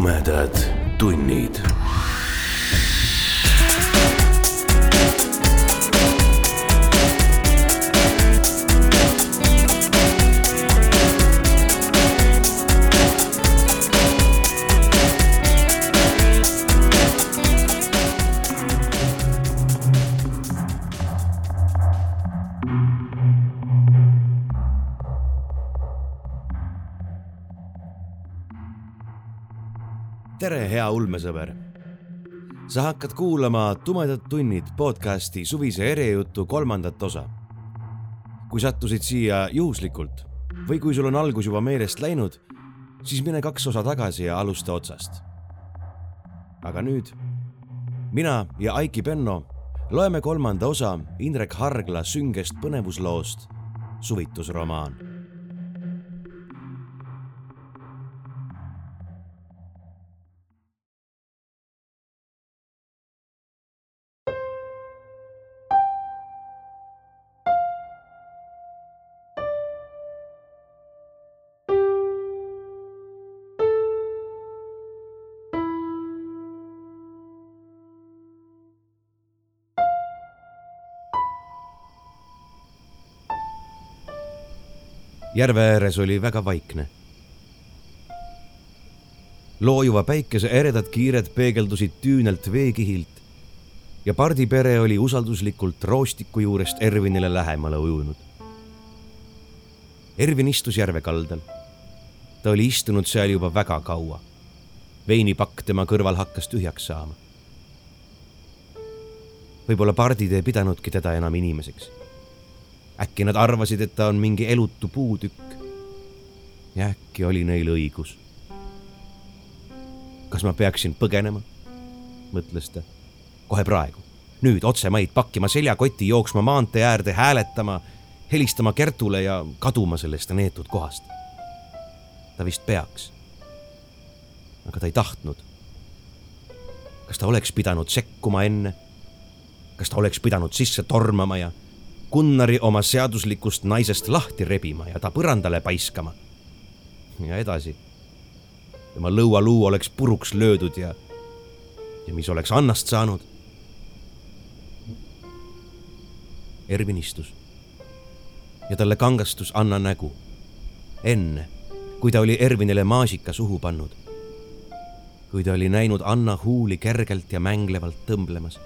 tumedad tunnid hea ulmesõber. sa hakkad kuulama Tumedad tunnid podcasti suvise erejutu kolmandat osa. kui sattusid siia juhuslikult või kui sul on algus juba meelest läinud, siis mine kaks osa tagasi ja alusta otsast. aga nüüd mina ja Aiki Penno loeme kolmanda osa Indrek Hargla süngest põnevusloost Suvitusromaan järve ääres oli väga vaikne. loojuva päikese eredad kiired peegeldusid küünelt veekihilt ja pardipere oli usalduslikult roostiku juurest Ervinile lähemale ujunud. Ervin istus järve kaldal. ta oli istunud seal juba väga kaua. veinipakk tema kõrval hakkas tühjaks saama. võib-olla pardid ei pidanudki teda enam inimeseks äkki nad arvasid, et ta on mingi elutu puutükk. ja äkki oli neil õigus. kas ma peaksin põgenema? mõtles ta. kohe praegu, nüüd otsemaid pakkima seljakoti, jooksma maantee äärde, hääletama, helistama Kertule ja kaduma sellest neetud kohast. ta vist peaks. aga ta ei tahtnud. kas ta oleks pidanud sekkuma enne? kas ta oleks pidanud sisse tormama ja Gunnari oma seaduslikust naisest lahti rebima ja ta põrandale paiskama. ja edasi. tema lõualuu oleks puruks löödud ja, ja mis oleks Annast saanud? Ervin istus ja talle kangastus Anna nägu. enne, kui ta oli Ervinile maasika suhu pannud. kui ta oli näinud Anna huuli kergelt ja mänglevalt tõmblemas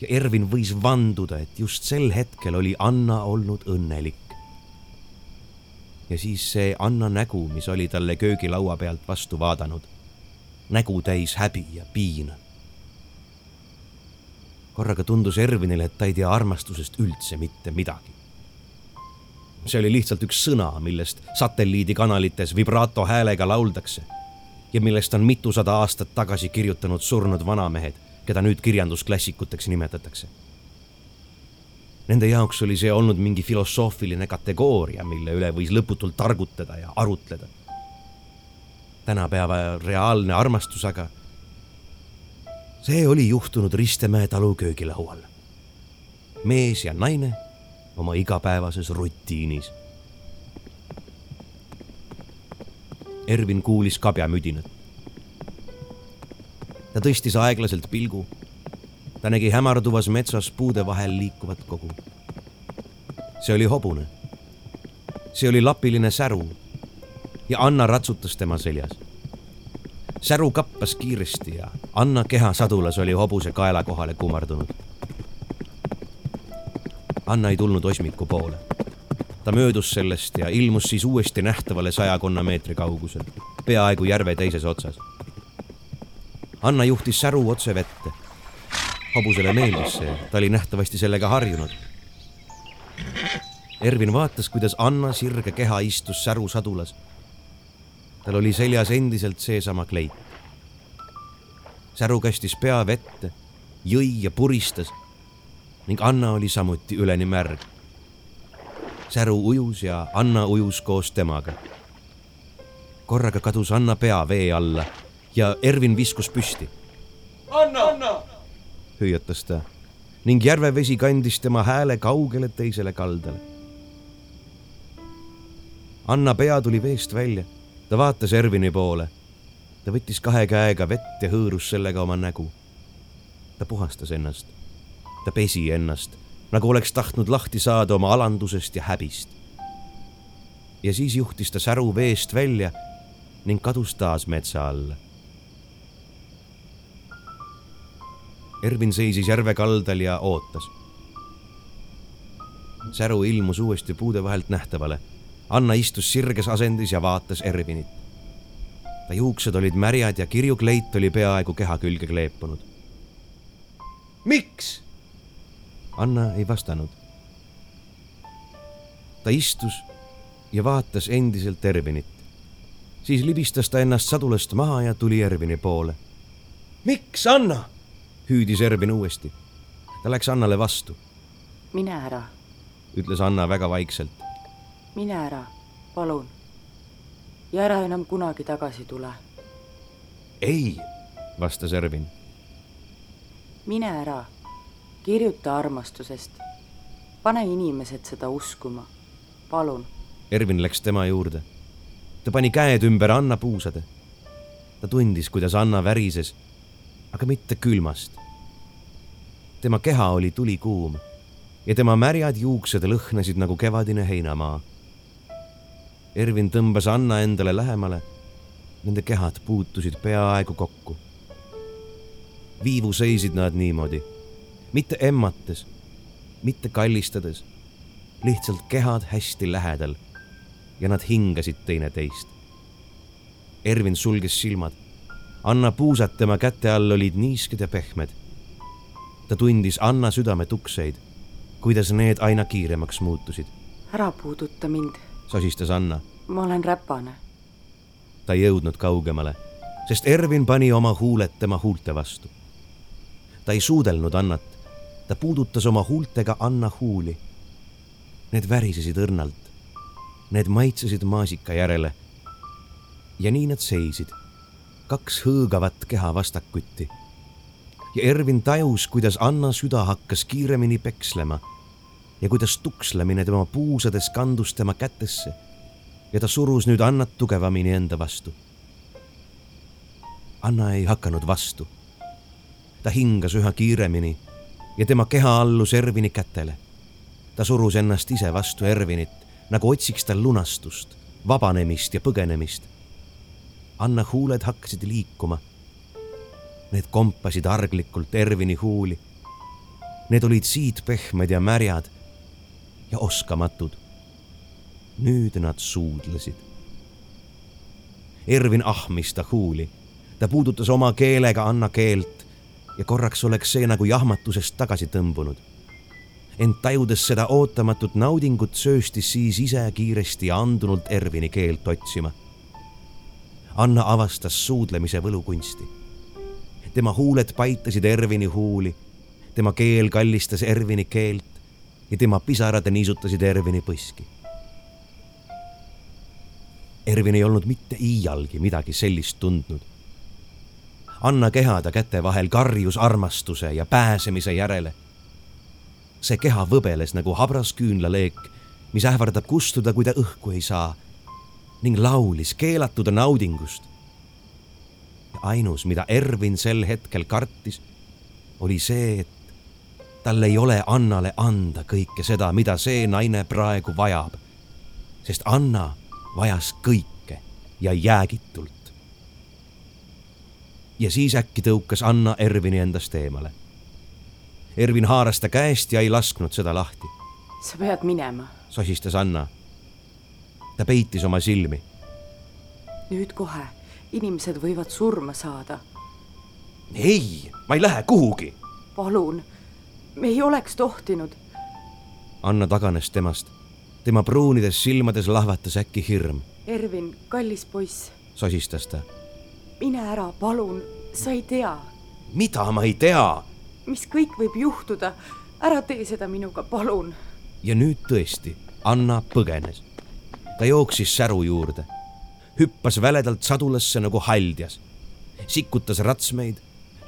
ja Ervin võis vanduda, et just sel hetkel oli Anna olnud õnnelik. ja siis see Anna nägu, mis oli talle köögilaua pealt vastu vaadanud. nägu täis häbi ja piina. korraga tundus Ervinile, et ta ei tea armastusest üldse mitte midagi. see oli lihtsalt üks sõna, millest satelliidikanalites vibrato häälega lauldakse ja millest on mitusada aastat tagasi kirjutanud surnud vanamehed keda nüüd kirjandusklassikuteks nimetatakse. Nende jaoks oli see olnud mingi filosoofiline kategooria, mille üle võis lõputult targutada ja arutleda. tänapäeva reaalne armastus aga, see oli juhtunud Ristemäe talu köögilaual. mees ja naine oma igapäevases rutiinis. Ervin kuulis kabjamüdinat ta tõstis aeglaselt pilgu. ta nägi hämarduvas metsas puude vahel liikuvat kogu. see oli hobune. see oli lapiline säru ja Anna ratsutas tema seljas. säru kappas kiiresti ja Anna kehasadulas oli hobuse kaela kohale kummardunud. Anna ei tulnud osmiku poole. ta möödus sellest ja ilmus siis uuesti nähtavale sajakonna meetri kaugusel, peaaegu järve teises otsas Anna juhtis säru otse vette. hobusele meeldis see, ta oli nähtavasti sellega harjunud. Ervin vaatas, kuidas Anna sirge keha istus säru sadulas. tal oli seljas endiselt seesama kleit. säru kastis pea vette, jõi ja puristas ning Anna oli samuti üleni märg. säru ujus ja Anna ujus koos temaga. korraga kadus Anna pea vee alla ja Ervin viskus püsti. Anna, Anna! hüüatas ta ning järvevesi kandis tema hääle kaugele teisele kaldale. Anna pea tuli veest välja, ta vaatas Ervini poole. ta võttis kahe käega vett ja hõõrus sellega oma nägu. ta puhastas ennast. ta pesi ennast, nagu oleks tahtnud lahti saada oma alandusest ja häbist. ja siis juhtis ta säru veest välja ning kadus taas metsa alla. Ervin seisis järve kaldal ja ootas. säru ilmus uuesti puude vahelt nähtavale. Anna istus sirges asendis ja vaatas Ervinit. ta juuksed olid märjad ja kirju kleit oli peaaegu keha külge kleepunud. miks? Anna ei vastanud. ta istus ja vaatas endiselt Ervinit. siis libistas ta ennast sadulast maha ja tuli Ervini poole. miks, Anna? Hüüdis Ervin uuesti. ta läks Annale vastu, mine ära, ütles Anna väga vaikselt. mine ära, palun. ja ära enam kunagi tagasi tule. ei, vastas Ervin. mine ära, kirjuta armastusest. pane inimesed seda uskuma, palun. Ervin läks tema juurde. ta pani käed ümber Anna puusade. ta tundis, kuidas Anna värises, aga mitte külmast. tema keha oli tulikuum ja tema märjad juuksed lõhnasid nagu kevadine heinamaa. Ervin tõmbas Anna endale lähemale. Nende kehad puutusid peaaegu kokku. viivu seisid nad niimoodi, mitte emmates, mitte kallistades, lihtsalt kehad hästi lähedal ja nad hingasid teineteist. Ervin sulges silmad. Anna puusad tema käte all olid niisked ja pehmed. ta tundis Anna südame tukseid, kuidas need aina kiiremaks muutusid, ära puuduta mind, sosistas Anna. ma olen räpane. ta ei jõudnud kaugemale, sest Ervin pani oma huuled tema huulte vastu. ta ei suudelnud Annat, ta puudutas oma huultega Anna huuli. Need värisesid õrnalt, need maitsesid maasika järele. ja nii nad seisid, kaks hõõgavat keha vastakuti. ja Ervin tajus, kuidas Anna süda hakkas kiiremini pekslema ja kuidas tukslemine tema puusades kandus tema kätesse ja ta surus nüüd Annat tugevamini enda vastu. Anna ei hakanud vastu. ta hingas üha kiiremini ja tema keha allus Ervini kätele. ta surus ennast ise vastu Ervinit, nagu otsiks ta lunastust, vabanemist ja põgenemist. Anna huuled hakkasid liikuma. Need kompasid arglikult Ervini huuli. Need olid siidpehmed ja märjad ja oskamatud. nüüd nad suudlesid. Ervin ahmis ta huuli, ta puudutas oma keelega Anna keelt ja korraks oleks see nagu jahmatusest tagasi tõmbunud. ent tajudes seda ootamatut naudingut, sööstis siis ise kiiresti andunult Ervini keelt otsima. Anna avastas suudlemise võlukunsti. tema huuled paitasid Ervini huuli, tema keel kallistas Ervini keelt ja tema pisarad niisutasid Ervini põski. Ervin ei olnud mitte iialgi midagi sellist tundnud. Anna keha ta käte vahel karjus armastuse ja pääsemise järele. see keha võbeles nagu habras küünlaleek, mis ähvardab kustuda, kui ta õhku ei saa ning laulis keelatud naudingust. ainus, mida Ervin sel hetkel kartis, oli see, et tal ei ole Annale anda kõike seda, mida see naine praegu vajab. sest Anna vajas kõike ja jäägitult. ja siis äkki tõukas Anna Ervini endast eemale. Ervin haaras ta käest ja ei lasknud seda lahti, sa pead minema, sosistas Anna. Ta peitis oma silmi. nüüd kohe, inimesed võivad surma saada. ei, ma ei lähe kuhugi. palun, me ei oleks tohtinud. Anna taganes temast. tema pruunides silmades lahvatas äkki hirm, Ervin, kallis poiss, sosistas ta. mine ära, palun, sa ei tea, mida ma ei tea mis kõik võib juhtuda. ära tee seda minuga, palun. ja nüüd tõesti Anna põgenes. Ta jooksis säru juurde, hüppas väledalt sadulasse nagu haldjas, sikutas ratsmeid,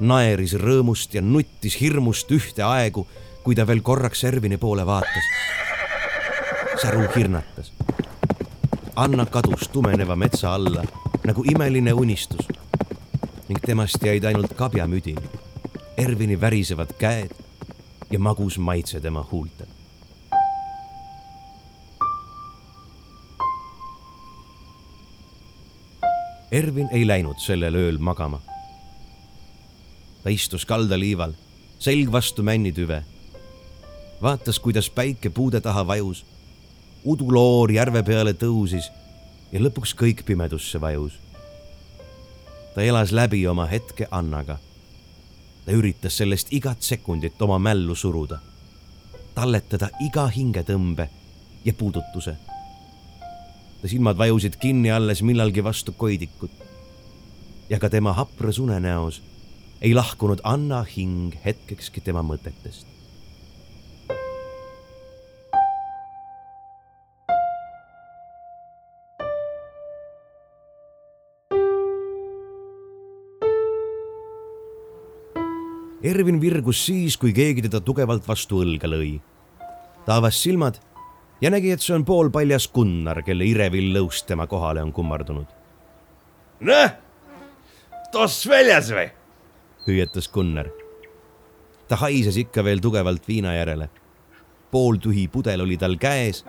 naeris rõõmust ja nuttis hirmust ühteaegu, kui ta veel korraks Ervini poole vaatas. säru hirnatas. Anna kadus tumeneva metsa alla nagu imeline unistus ning temast jäid ainult kabjamüdin, Ervini värisevad käed ja magus maitse tema huultel. Ervin ei läinud sellel ööl magama. ta istus kaldaliival, selg vastu männitüve. vaatas, kuidas päike puude taha vajus. uduloor järve peale tõusis ja lõpuks kõik pimedusse vajus. ta elas läbi oma hetke Annaga. ta üritas sellest igat sekundit oma mällu suruda, talletada iga hingetõmbe ja puudutuse ta silmad vajusid kinni alles millalgi vastu koidikut. ja ka tema hapras unenäos ei lahkunud Anna hing hetkekski tema mõtetest. Ervin virgus siis, kui keegi teda tugevalt vastu õlga lõi. ta avas silmad ja nägi, et see on poolpaljas Gunnar, kelle irevill lõust tema kohale on kummardunud. noh, toss väljas või? hüüatas Gunnar. ta haises ikka veel tugevalt viina järele. pooltühi pudel oli tal käes.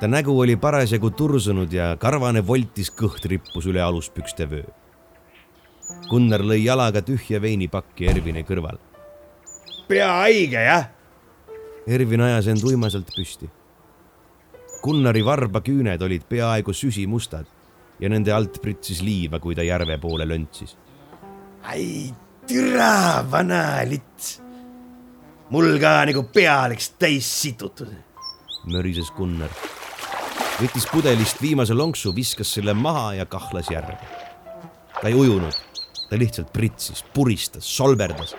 ta nägu oli parasjagu tursunud ja karvane voltis kõht rippus üle aluspükste vöö. Gunnar lõi jalaga tühja veinipakki Ervini kõrval. pea haige, jah? Ervin ajas end uimaselt püsti Gunnari varba küüned olid peaaegu süsimustad ja nende alt pritsis liiva, kui ta järve poole löntsis. ai, türa vana lits. mul ka nagu pea oleks täis situtud. mörises Gunnar. võttis pudelist viimase lonksu, viskas selle maha ja kahlas järve. ta ei ujunud, ta lihtsalt pritsis, puristas, solberdas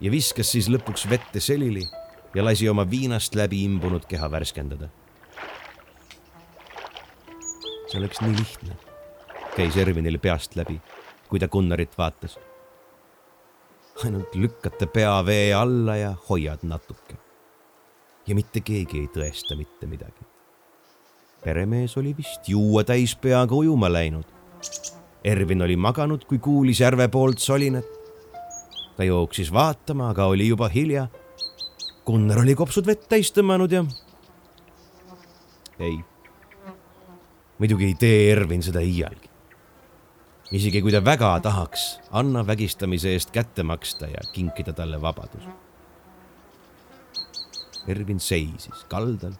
ja viskas siis lõpuks vette selili ja lasi oma viinast läbi imbunud keha värskendada see oleks nii lihtne, käis Ervinil peast läbi, kui ta Gunnarit vaatas. ainult lükkate pea vee alla ja hoiad natuke. ja mitte keegi ei tõesta mitte midagi. peremees oli vist juua täis peaga ujuma läinud. Ervin oli maganud, kui kuulis järve poolt solinat. ta jooksis vaatama, aga oli juba hilja. Gunnar oli kopsud vett täis tõmmanud ja ei muidugi ei tee Ervin seda iialgi. isegi kui ta väga tahaks Anna vägistamise eest kätte maksta ja kinkida talle vabadus. Ervin seisis kaldal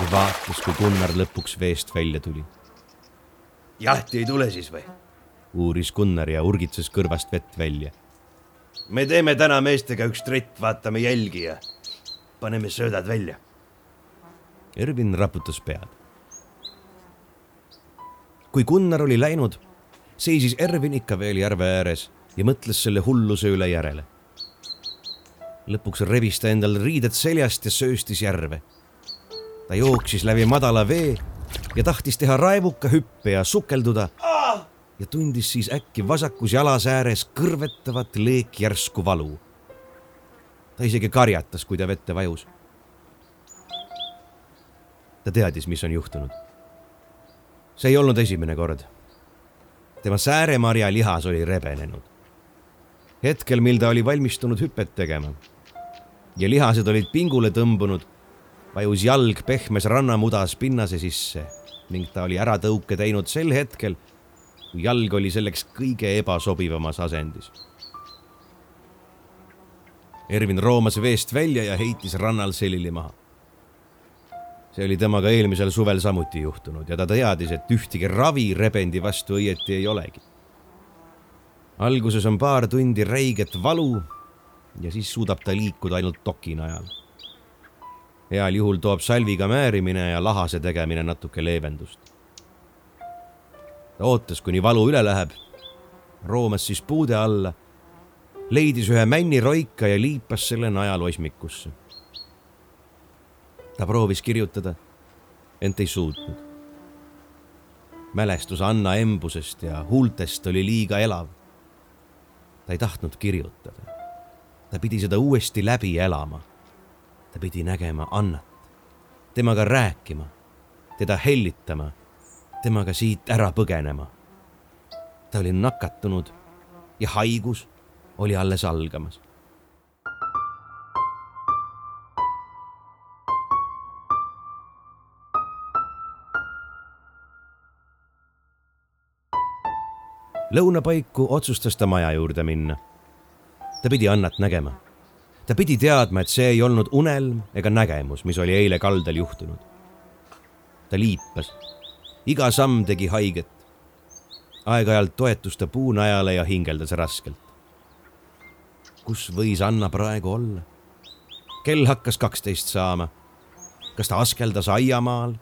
ja vaatas, kui Gunnar lõpuks veest välja tuli. jahti ei tule siis või? uuris Gunnar ja urgitses kõrvast vett välja. me teeme täna meestega üks trett, vaatame jälgi ja paneme söödad välja. Ervin raputas pead kui Gunnar oli läinud, seisis Ervin ikka veel järve ääres ja mõtles selle hulluse üle järele. lõpuks rebis ta endal riided seljast ja sööstis järve. ta jooksis läbi madala vee ja tahtis teha raevuka hüppe ja sukelduda ja tundis siis äkki vasakus jalas ääres kõrvetavat leekjärsku valu. ta isegi karjatas, kui ta vette vajus. ta teadis, mis on juhtunud see ei olnud esimene kord. tema sääremarja lihas oli rebenenud. hetkel, mil ta oli valmistunud hüpet tegema ja lihased olid pingule tõmbunud, vajus jalg pehmes rannamudas pinnase sisse ning ta oli äratõuke teinud sel hetkel, kui jalg oli selleks kõige ebasobivamas asendis. Ervin roomas veest välja ja heitis rannal selili maha see oli temaga eelmisel suvel samuti juhtunud ja ta teadis, et ühtegi ravi rebendi vastu õieti ei olegi. alguses on paar tundi räiget valu ja siis suudab ta liikuda ainult toki najal. heal juhul toob salviga määrimine ja lahase tegemine natuke leevendust. ta ootas, kuni valu üle läheb, roomas siis puude alla, leidis ühe männiroika ja liipas selle najal osmikusse ta proovis kirjutada, ent ei suutnud. mälestus Anna embusest ja huultest oli liiga elav. ta ei tahtnud kirjutada. ta pidi seda uuesti läbi elama. ta pidi nägema Annat, temaga rääkima, teda hellitama, temaga siit ära põgenema. ta oli nakatunud ja haigus oli alles algamas. Lõuna paiku otsustas ta maja juurde minna. ta pidi Annat nägema. ta pidi teadma, et see ei olnud unelm ega nägemus, mis oli eile kaldal juhtunud. ta liipas, iga samm tegi haiget. aeg-ajalt toetus ta puunajale ja hingeldas raskelt. kus võis Anna praegu olla? kell hakkas kaksteist saama. kas ta askeldas aiamaal,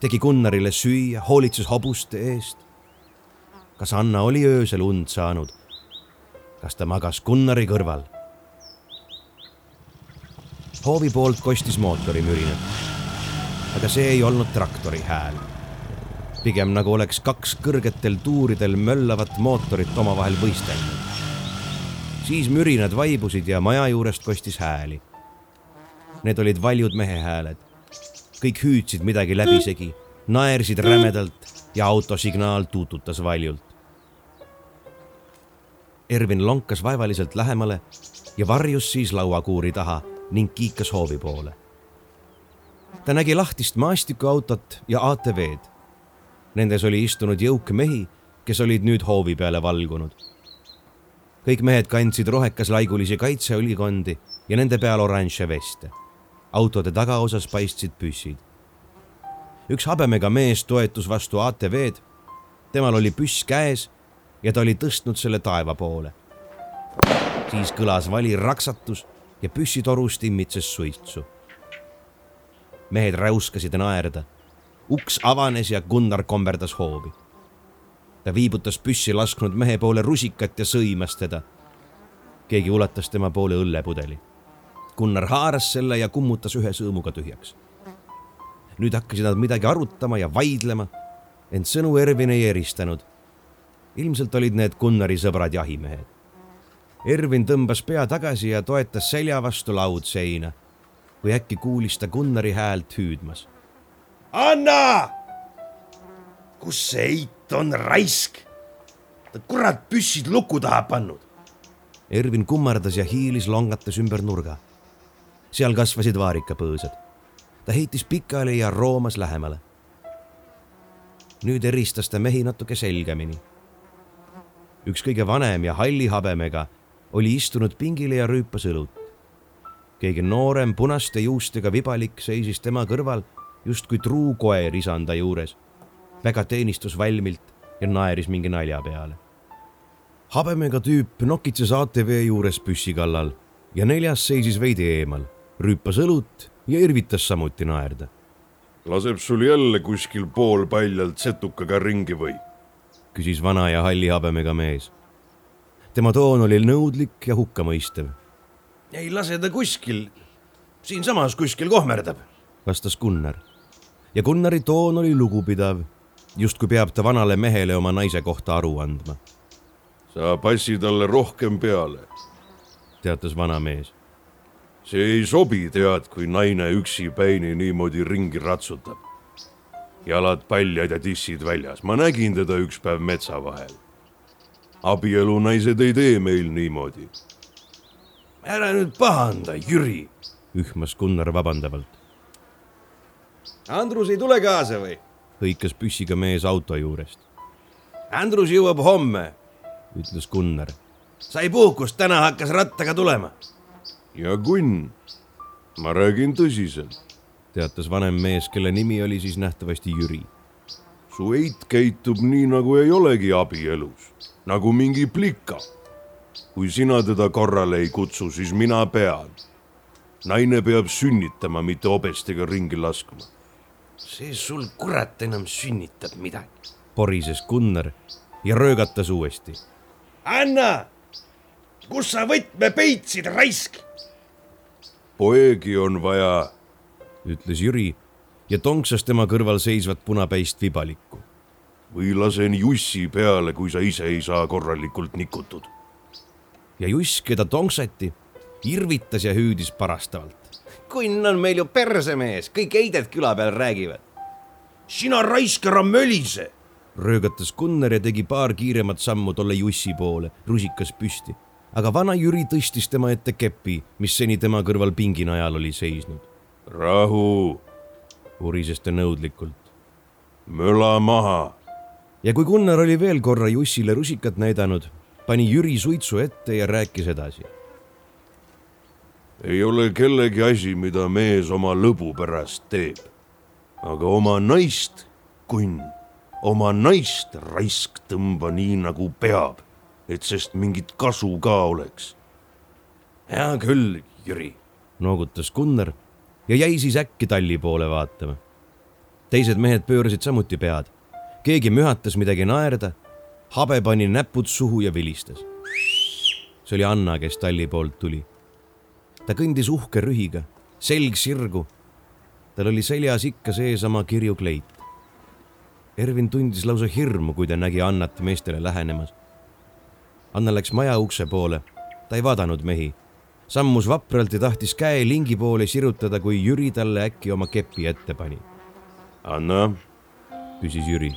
tegi Gunnarile süüa, hoolitses hobuste eest? Kas Anna oli öösel und saanud? kas ta magas Gunnari kõrval? hoovi poolt kostis mootori mürinat. aga see ei olnud traktori hääl. pigem nagu oleks kaks kõrgetel tuuridel möllavat mootorit omavahel võistelnud. siis mürinad vaibusid ja maja juurest kostis hääli. Need olid valjud mehe hääled. kõik hüüdsid midagi läbisegi, naersid rämedalt ja autosignaal tuututas valjult. Ervin lonkas vaevaliselt lähemale ja varjus siis lauakuuri taha ning kiikas hoovi poole. ta nägi lahtist maastikuautot ja ATV-d. Nendes oli istunud jõuk mehi, kes olid nüüd hoovi peale valgunud. kõik mehed kandsid rohekaslaigulisi kaitseõlikondi ja nende peal oranže veste. autode tagaosas paistsid püssid. Üks habemega mees toetus vastu ATV-d. temal oli püss käes ja ta oli tõstnud selle taeva poole. siis kõlas vali raksatus ja püssitorust imitses suitsu. mehed räuskasid naerda. uks avanes ja Gunnar komberdas hoovi. ta viibutas püssi lasknud mehe poole rusikat ja sõimas teda. keegi ulatas tema poole õllepudeli. Gunnar haaras selle ja kummutas ühe sõõmuga tühjaks. Nüüd hakkasid nad midagi arutama ja vaidlema, ent sõnu Ervin ei eristanud ilmselt olid need Gunnari sõbrad jahimehed. Ervin tõmbas pea tagasi ja toetas selja vastu laudseina, kui äkki kuulis ta Gunnari häält hüüdmas. Anna! kus see eit on, raisk? ta kurat püssid luku taha pannud. Ervin kummardas ja hiilis longates ümber nurga. seal kasvasid vaarikapõõsad. Ta heitis pikali ja roomas lähemale. nüüd eristas ta mehi natuke selgemini üks kõige vanem ja halli habemega, oli istunud pingile ja rüüpas õlut. keegi noorem punaste juustega vibalik seisis tema kõrval justkui truu koer isanda juures, väga teenistusvalmilt ja naeris mingi nalja peale. habemega tüüp nokitses ATV juures püssi kallal ja neljas seisis veidi eemal, rüüpas õlut ja irvitas samuti naerda. laseb sul jälle kuskil poolpaljalt setukaga ringi või? küsis vana ja halli habemega mees. tema toon oli nõudlik ja hukkamõistev. ei lase ta kuskil, siinsamas kuskil kohmerdab, vastas Gunnar. ja Gunnari toon oli lugupidav, justkui peab ta vanale mehele oma naise kohta aru andma. sa passi talle rohkem peale, teatas vana mees. See ei sobi, tead, kui naine üksipäini niimoodi ringi ratsutab jalad paljad ja tissid väljas. ma nägin teda üks päev metsa vahel. abielunaised ei tee meil niimoodi. ära nüüd pahanda, Jüri, ühmas Gunnar vabandavalt. Andrus ei tule kaasa või? hõikas püssiga mees auto juurest. Andrus jõuab homme, ütles Gunnar. sai puhkust, täna hakkas rattaga tulema. Ja Gunn, ma räägin tõsiselt teatas vanem mees, kelle nimi oli siis nähtavasti Jüri. su eit käitub nii, nagu ei olegi abielus, nagu mingi plika. kui sina teda korrale ei kutsu, siis mina pean. naine peab sünnitama, mitte hobestega ringi laskma. see sul kurat enam sünnitab midagi, porises Gunnar ja röögatas uuesti. Anna, kus sa võtme peitsid, raisk? Poegi on vaja ütles Jüri ja tonksas tema kõrval seisvat punapäist vibalikku. või lasen Jussi peale, kui sa ise ei saa korralikult nikutud. ja Juss, keda tonksati, irvitas ja hüüdis parastavalt. kunn on meil ju persemees, kõik heided küla peal räägivad. sina raisk ära mölise, röögatas Gunnar ja tegi paar kiiremat sammu tolle Jussi poole, rusikas püsti. Aga vana Jüri tõstis tema ette kepi, mis seni tema kõrval pinginajal oli seisnud. rahu, urises ta nõudlikult. möla maha. ja kui Gunnar oli veel korra Jussile rusikat näidanud, pani Jüri suitsu ette ja rääkis edasi. ei ole kellegi asi, mida mees oma lõbu pärast teeb. aga oma naist, kunn, oma naist raisk tõmba nii nagu peab, et sest mingit kasu ka oleks. hea küll, Jüri. noogutas Gunnar ja jäi siis äkki talli poole vaatama. teised mehed pöörasid samuti pead. keegi mühatas midagi naerda habe pani näpud suhu ja vilistas. see oli Anna, kes talli poolt tuli. ta kõndis uhke rühiga, selg sirgu. tal oli seljas ikka seesama kirju kleit. Ervin tundis lausa hirmu, kui ta nägi Annat meestele lähenemas. Anna läks maja ukse poole, ta ei vaadanud mehi, sammus vapralt ja tahtis käe lingi poole sirutada, kui Jüri talle äkki oma kepi ette pani. Anna, küsis Jüri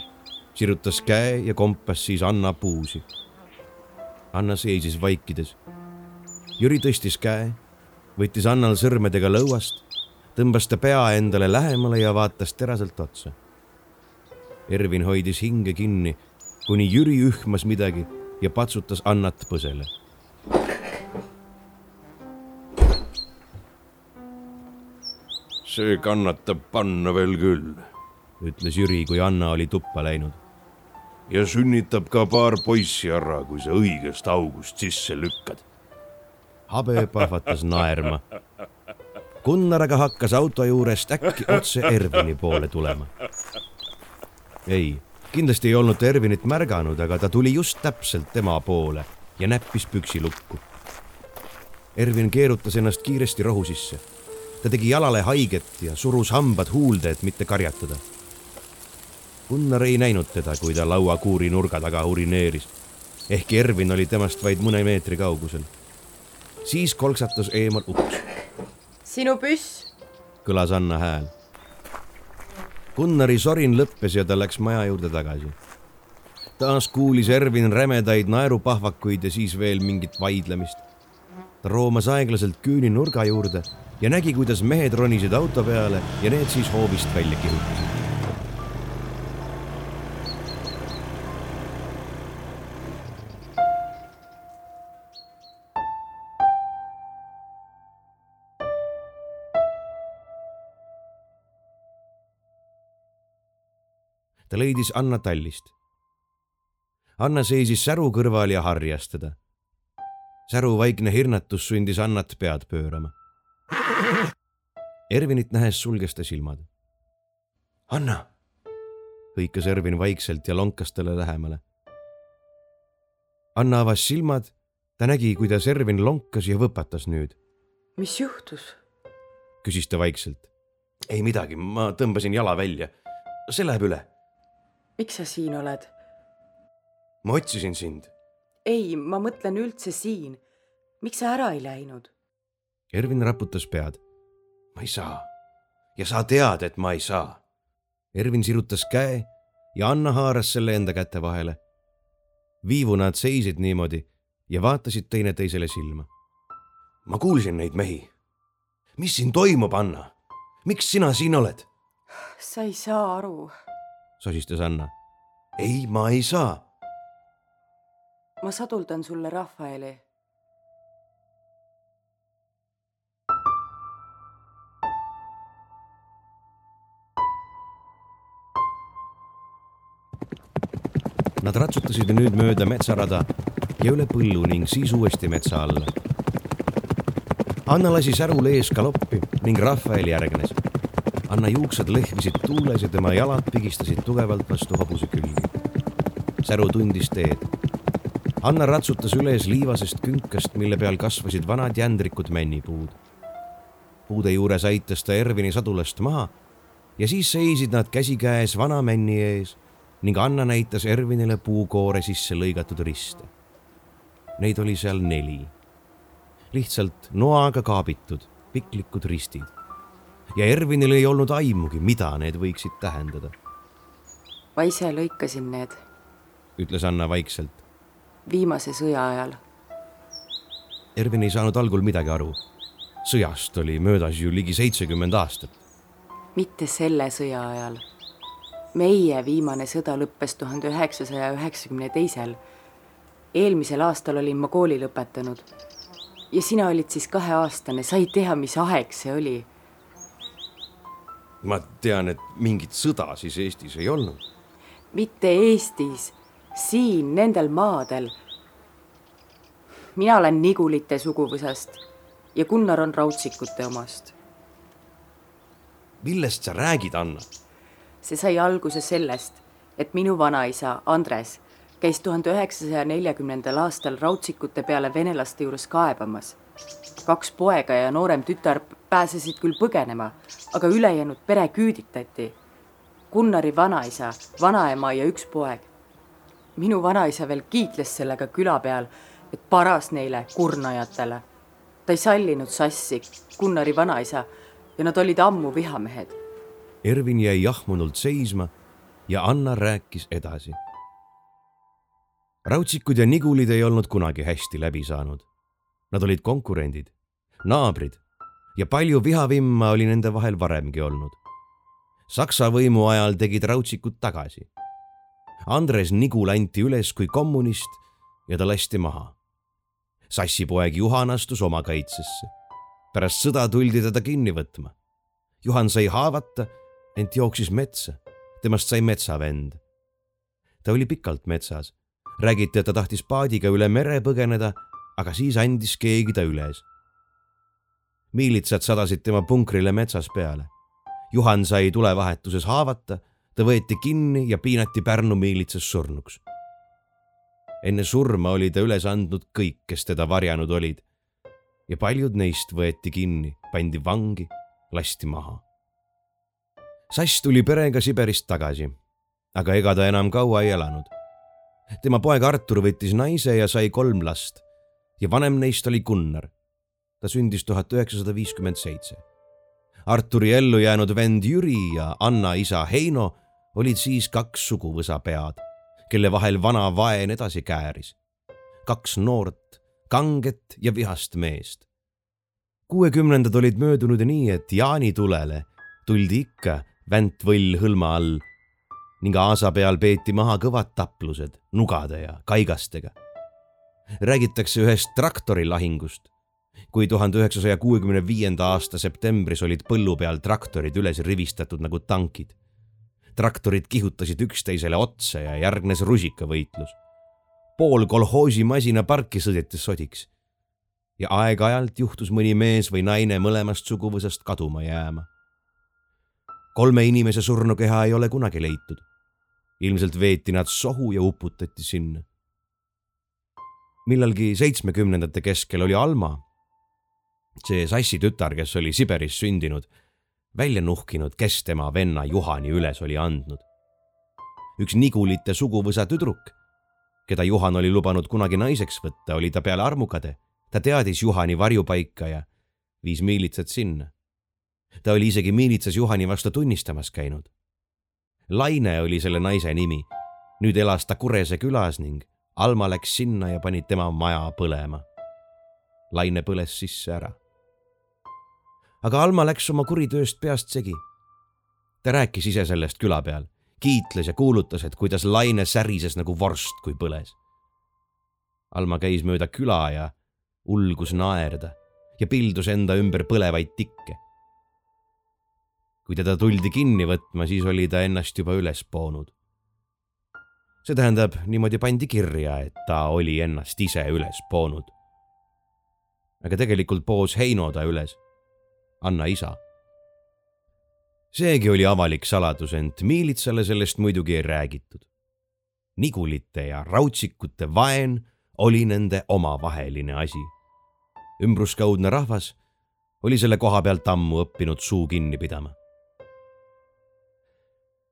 sirutas käe ja kompas siis Anna puusi. Anna seisis vaikides. Jüri tõstis käe, võttis Annal sõrmedega lõuast, tõmbas ta pea endale lähemale ja vaatas teraselt otsa. Ervin hoidis hinge kinni, kuni Jüri ühmas midagi ja patsutas Annat põsele. see kannatab panna veel küll, ütles Jüri, kui Anna oli tuppa läinud ja sünnitab ka paar poissi ära, kui sa õigest august sisse lükkad. habe pahvatas naerma. Gunnar aga hakkas auto juurest äkki otse Ervini poole tulema. ei, kindlasti ei olnud ta Ervinit märganud, aga ta tuli just täpselt tema poole ja näppis püksilukku. Ervin keerutas ennast kiiresti rohu sisse. ta tegi jalale haiget ja surus hambad huulde, et mitte karjatada Gunnar ei näinud teda, kui ta lauakuuri nurga taga urineeris, ehkki Ervin oli temast vaid mõne meetri kaugusel. siis kolksatas eemal uks. sinu püss, kõlas Anna hääl. Gunnari sorin lõppes ja ta läks maja juurde tagasi. taas kuulis Ervin rämedaid naerupahvakuid ja siis veel mingit vaidlemist. ta roomas aeglaselt küüni nurga juurde ja nägi, kuidas mehed ronisid auto peale ja need siis hoovist välja kihutasid. Ta leidis Anna tallist. Anna seisis säru kõrval ja harjas teda. säru vaikne hirnatus sundis Annat pead pöörama. Ervinit nähes sulges ta silmad. Anna, hõikas Ervin vaikselt ja lonkas talle lähemale. Anna avas silmad, ta nägi, kuidas Ervin lonkas ja võpatas nüüd. mis juhtus? küsis ta vaikselt. ei midagi, ma tõmbasin jala välja. see läheb üle miks sa siin oled? ma otsisin sind. ei, ma mõtlen üldse siin. miks sa ära ei läinud? Ervin raputas pead. ma ei saa. ja sa tead, et ma ei saa. Ervin sirutas käe ja Anna haaras selle enda käte vahele. viivu nad seisid niimoodi ja vaatasid teineteisele silma. ma kuulsin neid mehi. mis siin toimub, Anna? miks sina siin oled? sa ei saa aru sosistas Anna. ei, ma ei saa. ma saduldan sulle Rafaeli. Nad ratsutasid nüüd mööda metsarada ja üle põllu ning siis uuesti metsa alla. Anna lasi särul ees galoppi ning Rafael järgnes Anna juuksed lehvisid tuules ja tema jalad pigistasid tugevalt vastu hobuse külgi. säru tundis teed. Anna ratsutas üles liivasest künkast, mille peal kasvasid vanad jändrikud männipuud. puude juures aitas ta Ervini sadulast maha ja siis seisid nad käsikäes vana männi ees ning Anna näitas Ervinile puukoore sisse lõigatud riste. Neid oli seal neli. lihtsalt noaga kaabitud piklikud ristid ja Ervinil ei olnud aimugi, mida need võiksid tähendada. ma ise lõikasin need ütles Anna vaikselt. viimase sõja ajal. Ervin ei saanud algul midagi aru. sõjast oli möödas ju ligi seitsekümmend aastat. mitte selle sõja ajal. meie viimane sõda lõppes tuhande üheksasaja üheksakümne teisel. eelmisel aastal olin ma kooli lõpetanud. ja sina olid siis kaheaastane, sa ei tea, mis aeg see oli ma tean, et mingit sõda siis Eestis ei olnud. mitte Eestis, siin nendel maadel. mina olen Nigulite suguvõsast ja Gunnar on Raudsikute omast. millest sa räägid, Anna? see sai alguse sellest, et minu vanaisa Andres käis tuhande üheksasaja neljakümnendal aastal Raudsikute peale venelaste juures kaebamas. Kaks poega ja noorem tütar pääsesid küll põgenema, aga ülejäänud pere küüditati. Gunnari vanaisa, vanaema ja üks poeg minu vanaisa veel kiitles sellega küla peal, et paras neile kurnajatele. ta ei sallinud sassi, Gunnari vanaisa, ja nad olid ammu vihamehed. Ervin jäi jahmunult seisma ja Anna rääkis edasi. Rautsikud ja Nigulid ei olnud kunagi hästi läbi saanud. Nad olid konkurendid, naabrid ja palju vihavimma oli nende vahel varemgi olnud. Saksa võimu ajal tegid Rautsikud tagasi Andres Nigul anti üles kui kommunist ja ta lasti maha. sassipoeg Juhan astus oma kaitsesse. pärast sõda tuldi teda kinni võtma. Juhan sai haavata, ent jooksis metsa. temast sai metsavend. ta oli pikalt metsas. räägiti, et ta tahtis paadiga üle mere põgeneda, aga siis andis keegi ta üles. miilitsad sadasid tema punkrile metsas peale. Juhan sai tulevahetuses haavata ta võeti kinni ja piinati Pärnu miilitsas surnuks. enne surma oli ta üles andnud kõik, kes teda varjanud olid. ja paljud neist võeti kinni, pandi vangi, lasti maha. Sass tuli perega Siberist tagasi, aga ega ta enam kaua ei elanud. tema poeg Artur võttis naise ja sai kolm last ja vanem neist oli Gunnar. ta sündis tuhat üheksasada viiskümmend seitse Arturi ellu jäänud vend Jüri ja Anna isa Heino olid siis kaks suguvõsa pead, kelle vahel vana vaen edasi kääris. kaks noort, kanget ja vihast meest. kuuekümnendad olid möödunud nii, et jaanitulele tuldi ikka väntvõll hõlma all ning aasa peal peeti maha kõvad taplused nugade ja kaigastega. Räägitakse ühest traktorilahingust, kui tuhande üheksasaja kuuekümne viienda aasta septembris olid põllu peal traktorid üles rivistatud nagu tankid traktorid kihutasid üksteisele otsa ja järgnes rusikavõitlus. pool kolhoosi masinaparki sõideti sodiks. ja aeg-ajalt juhtus mõni mees või naine mõlemast suguvõsast kaduma jääma. kolme inimese surnukeha ei ole kunagi leitud. ilmselt veeti nad sohu ja uputati sinna. Millalgi seitsmekümnendate keskel oli Alma, see sassi tütar, kes oli Siberis sündinud välja nuhkinud, kes tema venna Juhani üles oli andnud. üks Nigulite suguvõsa tüdruk, keda Juhan oli lubanud kunagi naiseks võtta, oli ta peale armukade. ta teadis Juhani varjupaika ja viis miilitsad sinna. ta oli isegi miilitsas Juhani vastu tunnistamas käinud. Laine oli selle naise nimi. nüüd elas ta Kurese külas ning Alma läks sinna ja pani tema maja põlema. Laine põles sisse ära aga Alma läks oma kuritööst peast segi. ta rääkis ise sellest küla peal, kiitles ja kuulutas, et kuidas laine särises nagu vorst, kui põles. Alma käis mööda küla ja ulgus naerda ja pildus enda ümber põlevaid tikke. kui teda tuldi kinni võtma, siis oli ta ennast juba üles poonud. See tähendab, niimoodi pandi kirja, et ta oli ennast ise üles poonud. aga tegelikult poos Heino ta üles Anna isa. seegi oli avalik saladus, ent miilitsale sellest muidugi ei räägitud. Nigulite ja raudsikute vaen oli nende omavaheline asi. ümbruskaudne rahvas oli selle koha pealt ammu õppinud suu kinni pidama.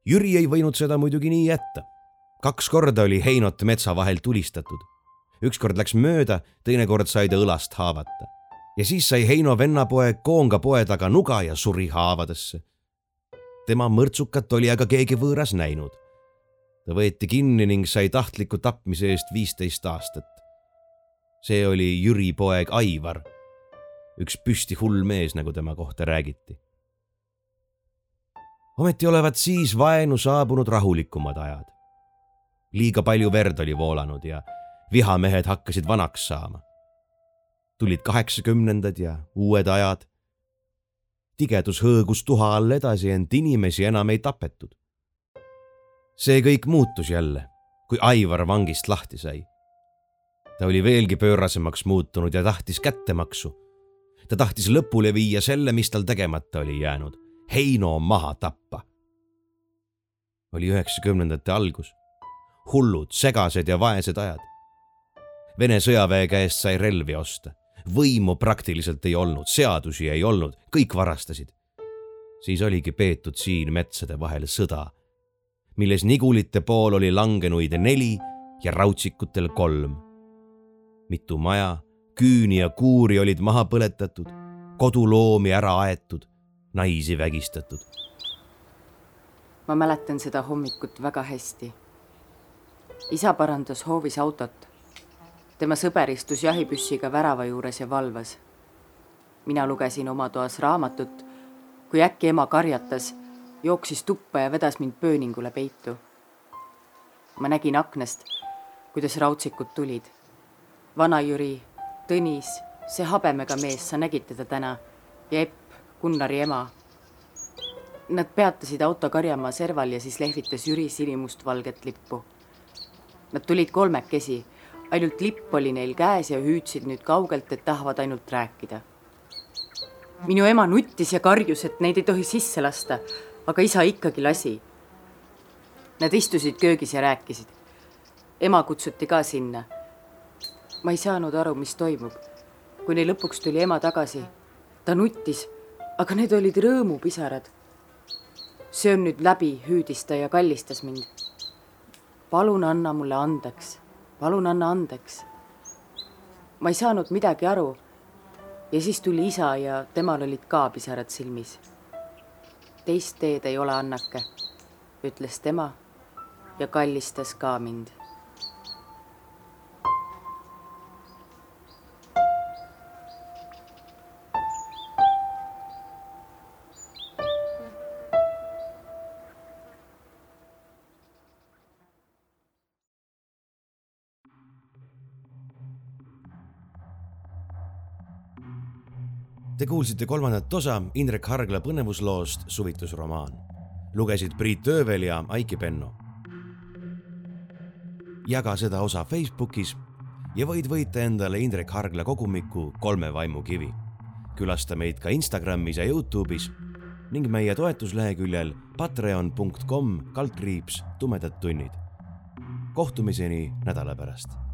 Jüri ei võinud seda muidugi nii jätta. Kaks korda oli Heinot metsa vahel tulistatud. ükskord läks mööda, teinekord sai ta õlast haavata ja siis sai Heino vennapoeg koonga poe taga nuga ja suri haavadesse. tema mõrtsukat oli aga keegi võõras näinud. ta võeti kinni ning sai tahtliku tapmise eest viisteist aastat. see oli Jüri poeg Aivar, üks püsti hull mees, nagu tema kohta räägiti. ometi olevat siis vaenu saabunud rahulikumad ajad. Liiga palju verd oli voolanud ja vihamehed hakkasid vanaks saama. tulid kaheksakümnendad ja uued ajad. tigedus hõõgus tuha all edasi, ent inimesi enam ei tapetud. see kõik muutus jälle, kui Aivar vangist lahti sai. ta oli veelgi pöörasemaks muutunud ja tahtis kättemaksu. ta tahtis lõpule viia selle, mis tal tegemata oli jäänud, Heino maha tappa. oli üheksakümnendate algus hullud, segased ja vaesed ajad Vene sõjaväe käest sai relvi osta. võimu praktiliselt ei olnud, seadusi ei olnud, kõik varastasid. siis oligi peetud siin metsade vahel sõda, milles Nigulite pool oli langenuid neli ja Raudsikutel kolm. mitu maja, küüni ja kuuri olid maha põletatud, koduloomi ära aetud, naisi vägistatud. ma mäletan seda hommikut väga hästi. Isa parandas hoovis autot tema sõber istus jahipüssiga värava juures ja valvas. mina lugesin oma toas raamatut, kui äkki ema karjatas, jooksis tuppa ja vedas mind pööningule peitu. ma nägin aknast, kuidas rautsikud tulid. vana-Jüri, Tõnis, see habemega mees, sa nägid teda täna, ja Epp, Gunnari ema. Nad peatasid auto Karjamaa serval ja siis lehvitas Jüri sinimustvalget lippu. Nad tulid kolmekesi ainult lipp oli neil käes ja hüüdsid nüüd kaugelt, et tahavad ainult rääkida. minu ema nuttis ja karjus, et neid ei tohi sisse lasta, aga isa ikkagi lasi. Nad istusid köögis ja rääkisid. ema kutsuti ka sinna. ma ei saanud aru, mis toimub. kuni lõpuks tuli ema tagasi. ta nuttis, aga need olid rõõmupisarad. see on nüüd läbi, hüüdis ta ja kallistas mind. Palun anna mulle andeks palun anna andeks. ma ei saanud midagi aru. ja siis tuli isa ja temal olid ka pisarad silmis. teist teed ei ole, Annake, ütles tema ja kallistas ka mind Te kuulsite kolmandat osa Indrek Hargla põnevusloost Suvitusromaan. lugesid Priit Öövel ja Aiki Penno. jaga seda osa Facebookis ja võid võita endale Indrek Hargla kogumiku Kolme vaimukivi. külasta meid ka Instagramis ja Youtube'is ning meie toetusleheküljel patreon.com kaldkriips tumedad tunnid. kohtumiseni nädala pärast